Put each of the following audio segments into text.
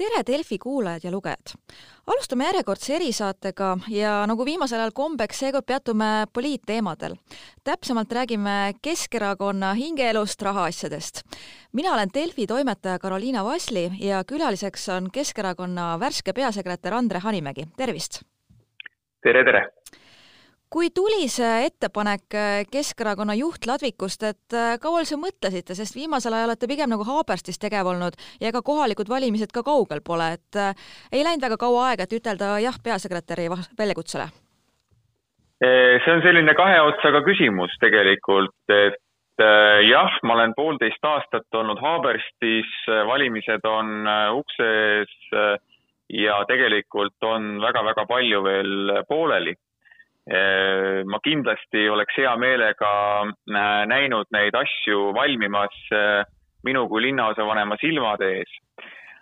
tere, Delfi kuulajad ja lugejad! alustame järjekordse erisaatega ja nagu viimasel ajal kombeks, seekord peatume poliitteemadel. täpsemalt räägime Keskerakonna hingeelust, rahaasjadest. mina olen Delfi toimetaja Karoliina Vasli ja külaliseks on Keskerakonna värske peasekretär Andre Hanimägi, tervist! tere, tere! Kui tuli see ettepanek äh, Keskerakonna juht Ladvikust, et äh, kaua sa mõtlesite, sest viimasel ajal olete pigem nagu Haaberstis tegev olnud ja ega kohalikud valimised ka kaugel pole, et äh, ei läinud väga kaua aega, et ütelda jah peasekretäri väljakutsele? see on selline kahe otsaga küsimus tegelikult, et jah, ma olen poolteist aastat olnud Haaberstis, valimised on ukse ees ja tegelikult on väga-väga palju veel pooleli ma kindlasti oleks hea meelega äh, näinud neid asju valmimas äh, minu kui linnaosavanema silmade ees.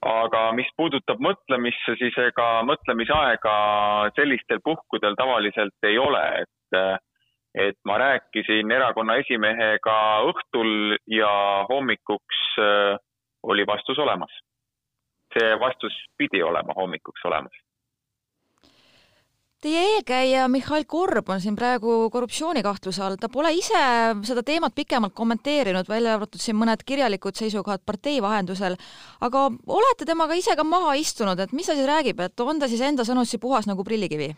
aga mis puudutab mõtlemisse, siis ega mõtlemisaega sellistel puhkudel tavaliselt ei ole, et, et ma rääkisin erakonna esimehega õhtul ja hommikuks oli vastus olemas. see vastus pidi olema hommikuks olemas Teie eelkäija Mihhail Korb on siin praegu korruptsioonikahtluse all, ta pole ise seda teemat pikemalt kommenteerinud, välja arvatud siin mõned kirjalikud seisukohad partei vahendusel, aga olete temaga ise ka maha istunud, et mis ta siis räägib, et on ta siis enda sõnutsi puhas nagu prillikivi?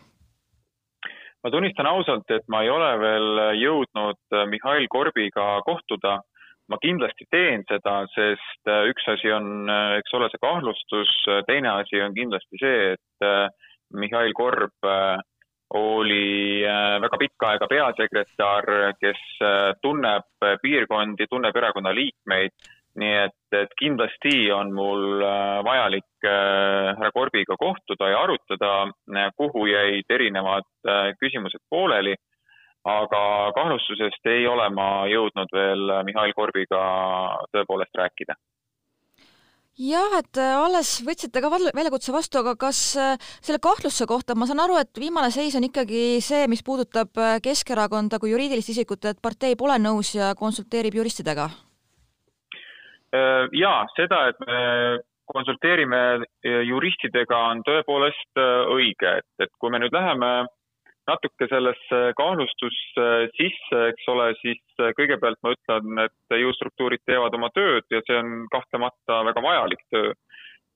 ma tunnistan ausalt, et ma ei ole veel jõudnud Mihhail Korbiga kohtuda. ma kindlasti teen seda, sest üks asi on, eks ole, see kahtlustus, teine asi on kindlasti see, et Mihhail Korb äh, oli äh, väga pikka aega peasekretär, kes äh, tunneb piirkondi, tunneb erakonna liikmeid, nii et, et kindlasti on mul vajalik härra Korbiga kohtuda ja arutada, kuhu jäid erinevad küsimused pooleli. aga kahtlustusest ei ole ma jõudnud veel Mihhail Korbiga tõepoolest rääkida jah, et äh, alles võtsite ka väljakutse vastu, aga kas äh, selle kahtluse kohta, ma saan aru, et viimane seis on ikkagi see, mis puudutab äh, Keskerakonda kui juriidilist isikut, et partei pole nõus ja konsulteerib juristidega? jaa, seda, et me konsulteerime juristidega, on tõepoolest õige, et, et kui me nüüd läheme natuke sellesse kahtlustusse sisse, eks ole, siis kõigepealt ma ütlen, et jõustruktuurid teevad oma tööd ja see on kahtlemata väga vajalik töö.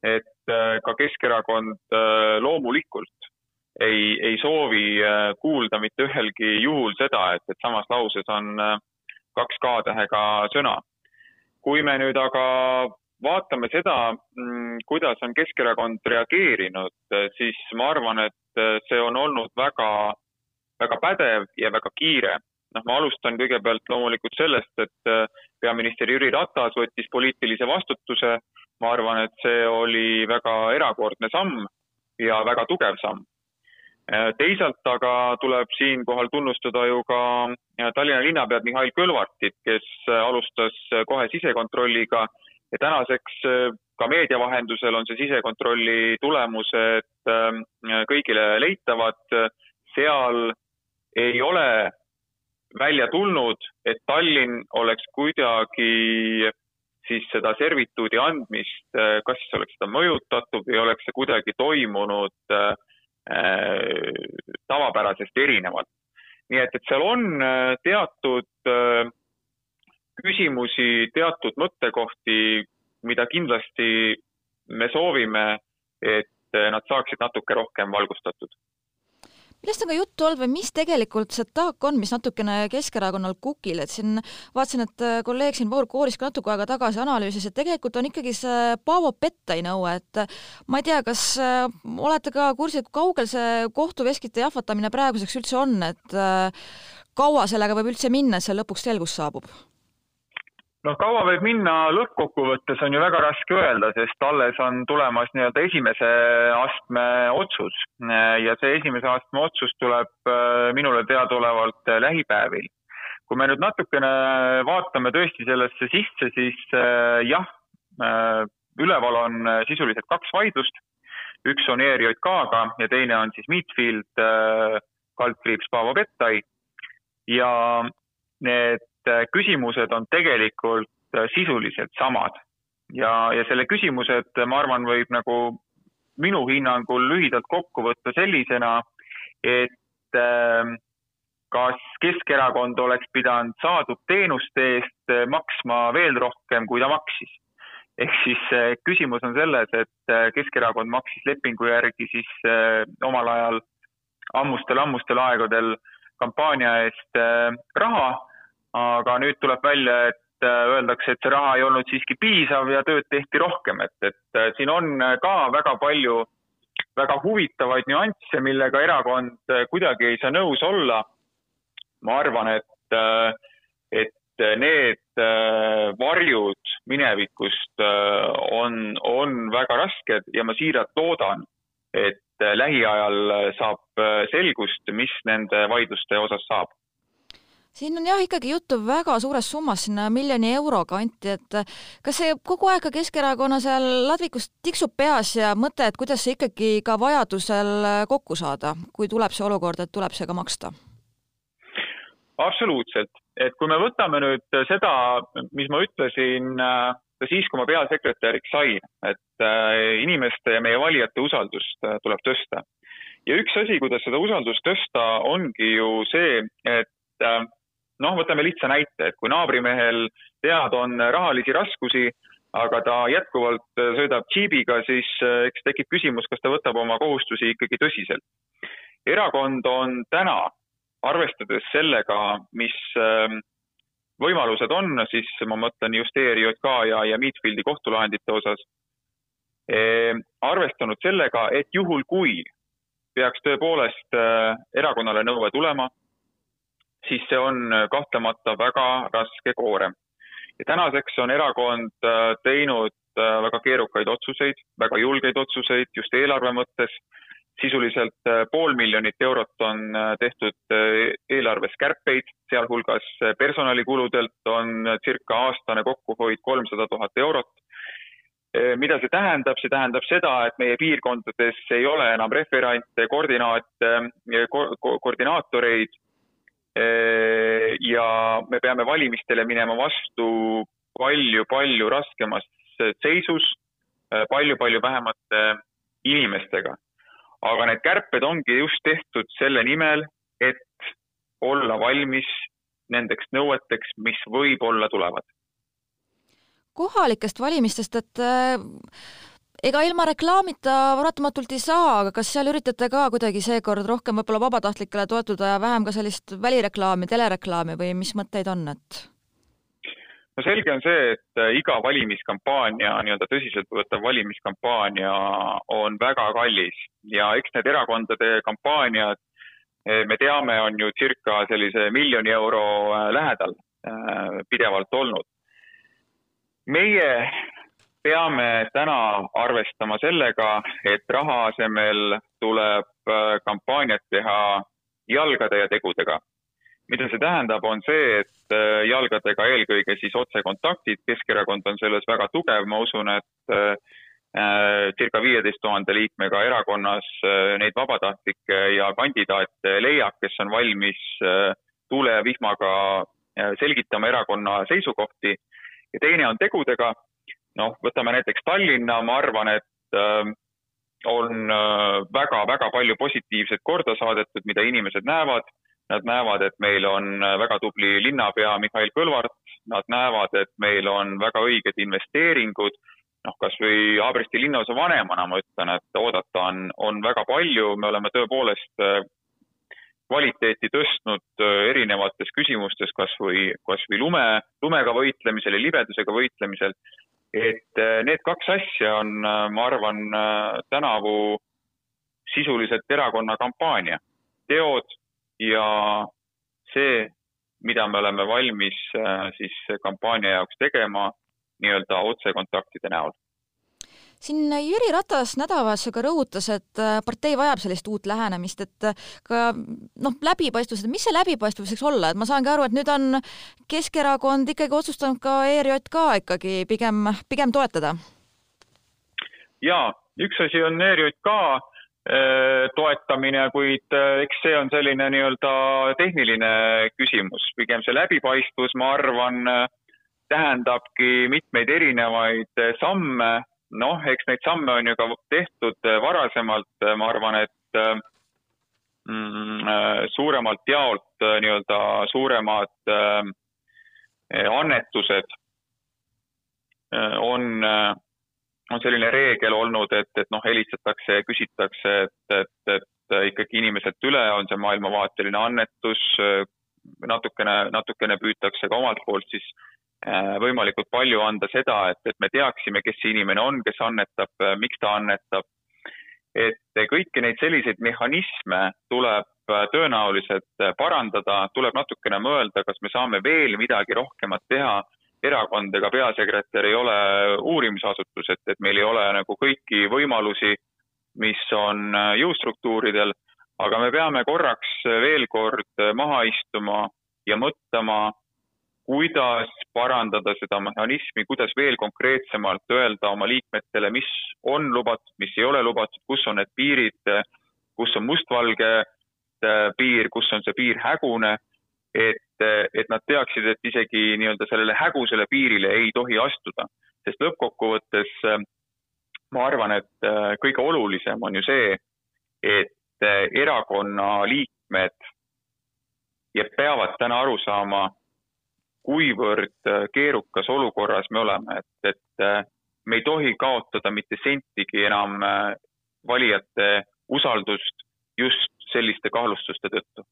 et äh, ka Keskerakond äh, loomulikult ei, ei soovi äh, kuulda mitte ühelgi juhul seda, et, et samas lauses on kaks K-tähega sõna. kui me nüüd aga vaatame seda, mm, kuidas on Keskerakond reageerinud, siis ma arvan, et Äh, see on olnud väga, väga pädev ja väga kiire. noh, ma alustan kõigepealt loomulikult sellest, et äh, peaminister Jüri Ratas võttis poliitilise vastutuse. ma arvan, et see oli väga erakordne samm ja väga tugev samm. Teisalt aga tuleb siinkohal tunnustada ju ka Tallinna linnapead Mihhail Kõlvartit, kes alustas kohe sisekontrolliga ja tänaseks ka meedia vahendusel on see sisekontrolli tulemused ähm, kõigile leitavad. seal ei ole välja tulnud, et Tallinn oleks kuidagi siis seda servituudi andmist, äh, kas siis oleks seda mõjutatud või oleks see kuidagi toimunud äh, tavapärasest erinevalt. nii et, et seal on äh, teatud küsimusi, teatud mõttekohti, mida kindlasti me soovime, et nad saaksid natuke rohkem valgustatud millest on ka juttu olnud või mis tegelikult see taak on, mis natukene Keskerakonnal kukil, et siin vaatasin, et kolleeg siin Voor Kooris ka natuke aega tagasi analüüsis, et tegelikult on ikkagi see Paavo Pettai nõue, et ma ei tea, kas olete ka kursis, et kaugel see kohtuveskite jahvatamine praeguseks üldse on, et kaua sellega võib üldse minna, et seal lõpuks selgus saabub? Noh, kaua võib minna, lõppkokkuvõttes on ju väga raske öelda, sest alles on tulemas nii-öelda esimese astme otsus ja see esimese astme otsus tuleb äh, minule teadaolevalt äh, lähipäevil. kui me nüüd natukene vaatame tõesti sellesse sisse, siis äh, jah, üleval on sisuliselt kaks vaidlust. üks on ERJK-ga ja teine on siis Meatfield, kaldkriips Paavo Pettai ja need küsimused on tegelikult äh, sisuliselt samad. ja, ja selle küsimused, ma arvan, võib nagu minu hinnangul lühidalt kokku võtta sellisena, et äh, kas Keskerakond oleks pidanud saadud teenuste eest maksma veel rohkem, kui ta maksis. ehk siis äh, küsimus on selles, et äh, Keskerakond maksis lepingu järgi siis äh, omal ajal ammustel-ammustel aegadel kampaania eest raha, aga nüüd tuleb välja, et öeldakse, et see raha ei olnud siiski piisav ja tööd tehti rohkem, et, et siin on ka väga palju väga huvitavaid nüansse, millega erakond kuidagi ei saa nõus olla. ma arvan, et, et need varjud minevikust on, on väga rasked ja ma siiralt loodan, et lähiajal saab selgust, mis nende vaidluste osas saab siin on jah ikkagi juttu väga suurest summast, sinna miljoni euro kanti, et kas see kogu aeg ka Keskerakonna seal ladvikus tiksub peas ja mõte, et kuidas see ikkagi ka vajadusel kokku saada, kui tuleb see olukord, et tuleb see ka maksta? absoluutselt, et kui me võtame nüüd seda, mis ma ütlesin äh, siis, kui ma peasekretäriks sain, et äh, inimeste ja meie valijate usaldust äh, tuleb tõsta. ja üks asi, kuidas seda usaldust tõsta, ongi ju see, et noh, võtame lihtsa näite, et kui naabrimehel tead on rahalisi raskusi, aga ta jätkuvalt sõidab džiibiga, siis eh, eks tekib küsimus, kas ta võtab oma kohustusi ikkagi tõsiselt. erakond on täna, arvestades sellega, mis eh, võimalused on, siis ma mõtlen just ERJK ja, ja Meetfieldi kohtulahendite osas eh,, arvestanud sellega, et juhul, kui peaks tõepoolest eh, erakonnale nõue tulema siis see on äh, kahtlemata väga raske koorem. ja tänaseks on erakond äh, teinud äh, väga keerukaid otsuseid, väga julgeid otsuseid just eelarve mõttes. sisuliselt pool miljonit eurot on tehtud eelarves kärpeid, sealhulgas personalikuludelt on circa aastane kokkuhoid kolmsada tuhat eurot mida see tähendab, see tähendab seda, et meie piirkondades ei ole enam referante, koordinaate ko, ko, koordinaatoreid ja me peame valimistele minema vastu palju-palju raskemas seisus, palju-palju vähemate inimestega. aga need kärped ongi just tehtud selle nimel, et olla valmis nendeks nõueteks, mis võib-olla tulevad. kohalikest valimistest, et ega ilma reklaamita paratamatult ei saa, aga kas seal üritate ka kuidagi seekord rohkem võib-olla vabatahtlikele toetuda ja vähem ka sellist välireklaami, telereklaami või mis mõtteid on, et? no selge on see, et iga valimiskampaania, nii-öelda tõsiseltvõetav valimiskampaania on väga kallis ja eks need erakondade kampaaniad, me teame, on ju circa sellise miljoni euro lähedal äh, pidevalt olnud. meie peame täna arvestama sellega, et raha asemel tuleb äh, kampaaniat teha jalgade ja tegudega. mida see tähendab, on see, et äh, jalgadega eelkõige siis otsekontaktid, Keskerakond on selles väga tugev, ma usun, et äh, circa viieteist tuhande liikmega erakonnas neid vabatahtlikke ja kandidaate leiab, kes on valmis tuule ja vihmaga selgitama erakonna seisukohti. Ja teine on tegudega noh, võtame näiteks Tallinna, ma arvan, et äh, on väga-väga äh, palju positiivset korda saadetud, mida inimesed näevad. Nad näevad, et meil on äh, väga tubli linnapea Mihhail Kõlvart, nad näevad, et meil on väga õiged investeeringud, noh, kas või Haabristi linnaosa vanemana ma ütlen, et oodata on, on väga palju, me oleme tõepoolest äh, kvaliteeti tõstnud erinevates küsimustes, kas või, kas või lume, lumega võitlemisel ja libedusega võitlemisel et äh, need kaks asja on, äh, ma arvan, äh, tänavu sisuliselt erakonna kampaania, teod ja see, mida me oleme valmis siis kampaania jaoks tegema nii-öelda otsekontaktide näol siin Jüri Ratas nädalavahetusel ka rõhutas, et äh, partei vajab sellist uut lähenemist, et äh, ka noh, läbipaistvus, et mis see läbipaistvus võiks olla, et ma saangi aru, et nüüd on Keskerakond ikkagi otsustanud ka ERJK ikkagi pigem, pigem toetada? jaa, üks asi on ERJK äh, toetamine, kuid eks see on selline nii-öelda tehniline küsimus, pigem see läbipaistvus, ma arvan, tähendabki mitmeid erinevaid samme, noh, eks neid samme on ju ka tehtud varasemalt, ma arvan, et mm, suuremalt jaolt nii-öelda suuremad annetused on, on selline reegel olnud, et, et noh, helistatakse ja küsitakse, et, et, et ikkagi inimeselt üle on see maailmavaateline annetus, natukene, natukene püütakse ka omalt poolt siis äh, võimalikult palju anda seda, et, et me teaksime, kes see inimene on, kes annetab, äh, miks ta annetab. et kõiki neid selliseid mehhanisme tuleb äh, tõenäoliselt parandada, tuleb natukene mõelda, kas me saame veel midagi rohkemat teha. erakond ega peasekretär ei ole uurimisasutus, et, et meil ei ole nagu kõiki võimalusi, mis on jõustruktuuridel aga me peame korraks veel kord maha istuma ja mõtlema, kuidas parandada seda mehhanismi, kuidas veel konkreetsemalt öelda oma liikmetele, mis on lubatud, mis ei ole lubatud, kus on need piirid, kus on mustvalge piir, kus on see piir hägune, et, et nad teaksid, et isegi nii-öelda sellele hägusele piirile ei tohi astuda, sest lõppkokkuvõttes ma arvan, et kõige olulisem on ju see, et et erakonna liikmed ja peavad täna aru saama, kuivõrd keerukas olukorras me oleme, et, et me ei tohi kaotada mitte sentigi enam valijate usaldust just selliste kahtlustuste tõttu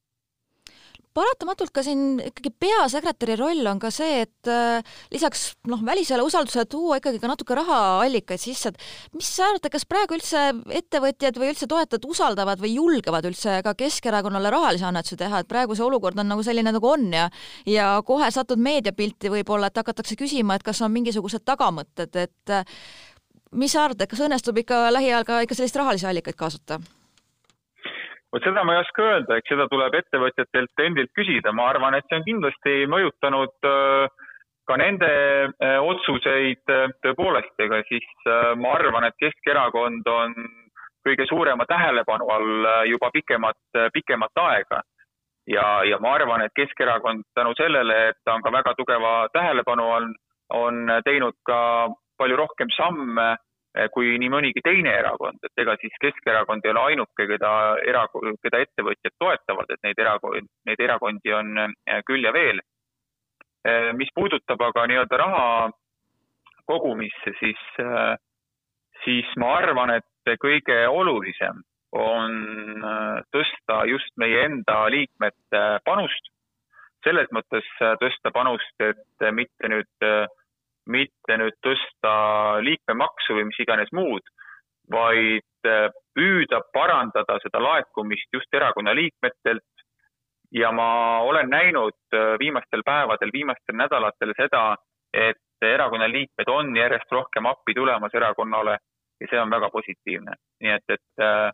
paratamatult ka siin ikkagi peasekretäri roll on ka see, et äh, lisaks noh, välisele usaldusele tuua ikkagi ka natuke rahaallikaid sisse, et mis sa arvad, kas praegu üldse ettevõtjad või üldse toetajad usaldavad või julgevad üldse ka Keskerakonnale rahalisi annetusi teha, et praegu see olukord on nagu selline, nagu on ja ja kohe satud meediapilti võib-olla, et hakatakse küsima, et kas on mingisugused tagamõtted, et äh, mis sa arvad, et kas õnnestub ikka lähiajal ka ikka selliseid rahalisi allikaid kaasutada? Vot seda ma ei oska öelda, eks seda tuleb ettevõtjatelt endilt küsida, ma arvan, et see on kindlasti mõjutanud äh, ka nende äh, otsuseid äh, tõepoolest, ega siis ma arvan, et Keskerakond on kõige suurema tähelepanu all juba pikemat, pikemat aega. ja, ja ma arvan, et Keskerakond tänu sellele, et ta on ka väga tugeva tähelepanu all, on teinud ka palju rohkem samme kui nii mõnigi teine erakond, et ega siis Keskerakond ei ole ainuke, keda era-, keda ettevõtjad toetavad, et neid erakond, neid erakondi on eh, küll ja veel. Eh, mis puudutab aga nii-öelda raha kogumisse, siis, siis ma arvan, et kõige olulisem on tõsta just meie enda liikmete panust, selles mõttes tõsta panust, et mitte nüüd mitte nüüd tõsta liikmemaksu või mis iganes muud, vaid äh, püüda parandada seda laekumist just erakonna liikmetelt. ja ma olen näinud äh, viimastel päevadel, viimastel nädalatel seda, et erakonna liikmed on järjest rohkem appi tulemas erakonnale ja see on väga positiivne. nii et, et äh,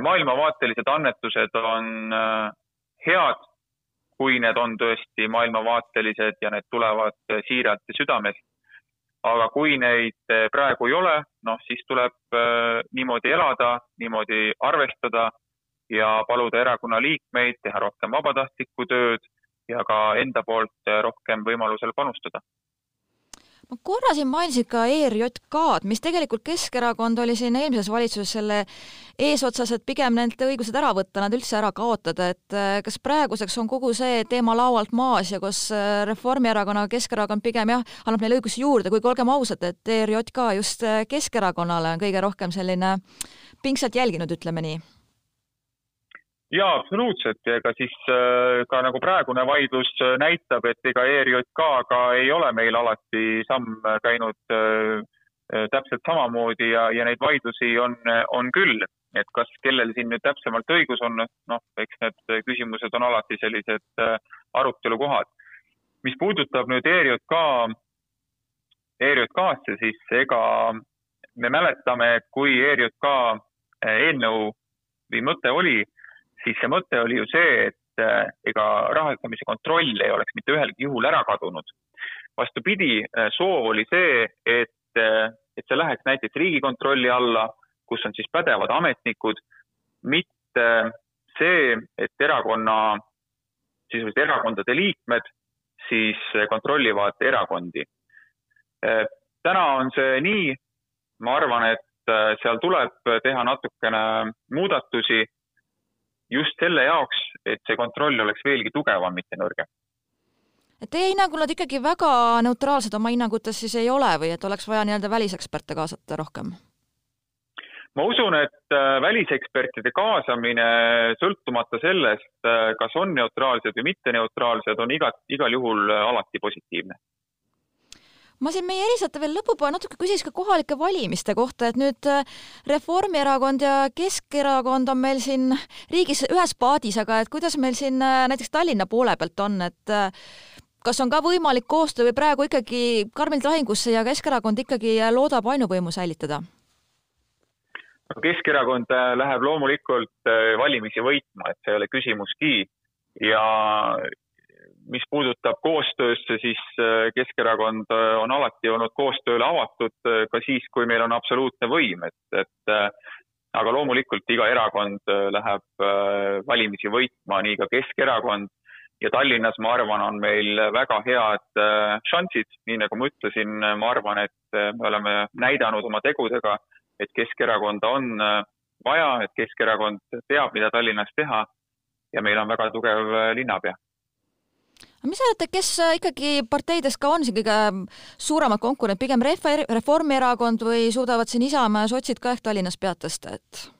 maailmavaatelised annetused on head kui need on tõesti maailmavaatelised ja need tulevad siiralt ja südamest. aga kui neid praegu ei ole, noh, siis tuleb äh, niimoodi elada, niimoodi arvestada ja paluda erakonna liikmeid teha rohkem vabatahtlikku tööd ja ka enda poolt rohkem võimalusel panustada ma korra siin mainisin ka ERJK-d, mis tegelikult Keskerakond oli siin eelmises valitsuses selle eesotsas, et pigem neilt õigused ära võtta, nad üldse ära kaotada, et äh, kas praeguseks on kogu see teema laualt maas ja kus äh, Reformierakonna, Keskerakond pigem jah, annab neile õigusi juurde, kuigi olgem ausad, et ERJK just äh, Keskerakonnale on kõige rohkem selline pingsalt jälginud, ütleme nii jaa, absoluutselt ja ega siis äh, ka nagu praegune vaidlus äh, näitab, et ega ERJK-ga ei ole meil alati samm käinud äh, täpselt samamoodi ja, ja neid vaidlusi on, on küll. et kas kellel siin nüüd täpsemalt õigus on, noh, eks need küsimused on alati sellised arutelukohad. mis puudutab nüüd ERJK, ERJK-sse, siis ega me mäletame, et kui ERJK eelnõu või mõte oli, siis see mõte oli ju see, et äh, ega rahastamise kontroll ei oleks mitte ühelgi juhul ära kadunud. vastupidi, äh, soov oli see, et, äh, et see läheks näiteks Riigikontrolli alla, kus on siis pädevad ametnikud, mitte see, et erakonna, sisuliselt erakondade liikmed siis kontrollivad erakondi. täna on see nii, ma arvan, et seal tuleb teha natukene muudatusi just selle jaoks, et see kontroll oleks veelgi tugevam, mitte nõrgem. teie hinnangul nad ikkagi väga neutraalsed oma hinnangutes siis ei ole või et oleks vaja nii-öelda väliseksperte kaasata rohkem? ma usun, et äh, välisekspertide kaasamine, sõltumata sellest, äh, kas on neutraalsed või mitte neutraalsed, on igat, igal juhul äh, alati positiivne ma siin meie erisaate veel lõpupoole natuke küsiks ka kohalike valimiste kohta, et nüüd Reformierakond ja Keskerakond on meil siin riigis ühes paadis, aga et kuidas meil siin näiteks Tallinna poole pealt on, et kas on ka võimalik koostöö või praegu ikkagi karmilt lahingusse ja Keskerakond ikkagi loodab ainuvõimu säilitada? Keskerakond äh, läheb loomulikult äh, valimisi võitma, et see ei ole küsimuski ja mis puudutab koostöösse, siis äh, Keskerakond on alati olnud koostööle avatud ka siis, kui meil on absoluutne võim, et, et aga loomulikult iga erakond läheb valimisi võitma, nii ka Keskerakond. Ja Tallinnas, ma arvan, on meil väga head šansid, nii nagu ma ütlesin, ma arvan, et me oleme näidanud oma tegudega et Keskerakonda on äh, vaja, et Keskerakond teab, mida Tallinnas teha. Ja meil on väga tugev äh, linnapea. mis sa arvad, kes äh, ikkagi parteides ka on siin kõige suuremad konkurendid, pigem Ref-, Reformierakond või suudavad siin Isamaa ja sotsid ka ehk Tallinnas pead tõsta, et?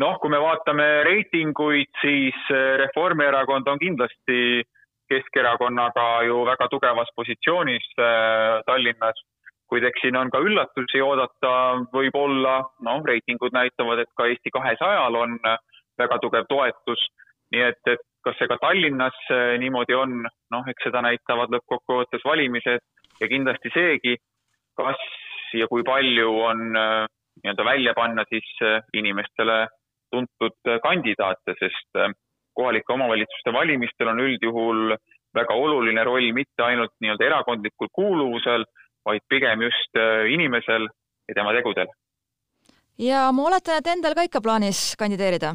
noh, kui me vaatame reitinguid, siis Reformierakond on kindlasti Keskerakonnaga ju väga tugevas positsioonis Tallinnas kuid eks siin on ka üllatusi oodata, võib-olla, noh, reitingud näitavad, et ka Eesti kahesajal on väga tugev toetus, nii et, et kas see ka Tallinnas eh, niimoodi on, noh, eks seda näitavad lõppkokkuvõttes valimised ja kindlasti seegi, kas ja kui palju on eh, nii-öelda välja panna siis eh, inimestele tuntud kandidaate, sest kohalike omavalitsuste valimistel on üldjuhul väga oluline roll mitte ainult nii-öelda erakondlikul kuuluvusel, vaid pigem just äh, inimesel ja tema tegudel. ja ma oletan, et endal ka ikka plaanis kandideerida?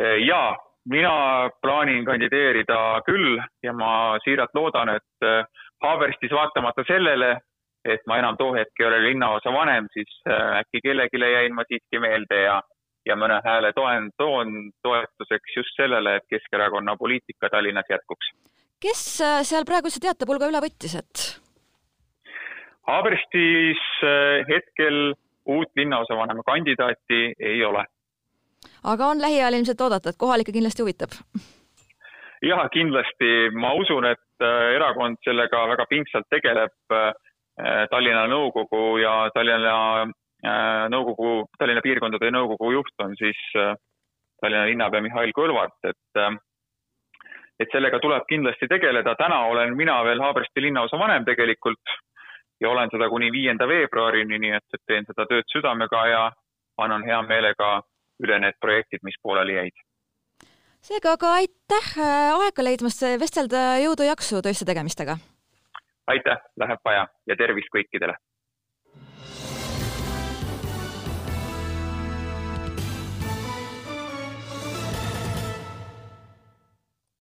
Äh, jaa, mina plaanin kandideerida küll ja ma siiralt loodan, et äh, Haaberstis vaatamata sellele, et ma enam too hetk ei ole linnaosa vanem, siis äkki kellelegi jäin ma siiski meelde ja, ja mõne hääle toen, toon toetuseks just sellele, et Keskerakonna poliitika Tallinnas jätkuks. kes seal praegu üldse teatepulga üle võttis, et Haaberstis hetkel uut linnaosavanema kandidaati ei ole. Aga on lähiajal ilmselt oodata, et kohalikke kindlasti huvitab? jah, kindlasti, ma usun, et eh, erakond sellega väga pingsalt tegeleb. Eh, Tallinna nõukogu ja Tallinna nõukogu, Tallinna piirkondade nõukogu juht on siis Tallinna linnapea Mihhail Kõlvart, et et sellega tuleb kindlasti tegeleda, täna olen mina veel Haabersti linnaosa vanem tegelikult ja olen seda kuni viienda veebruarini, nii et, et teen seda tööd südamega ja annan hea meelega üle need projektid, mis pooleli jäid. seega aga aitäh äh, aega leidmast vestelda, jõudu-jaksu töiste tegemistega! aitäh, läheb vaja ja tervist kõikidele!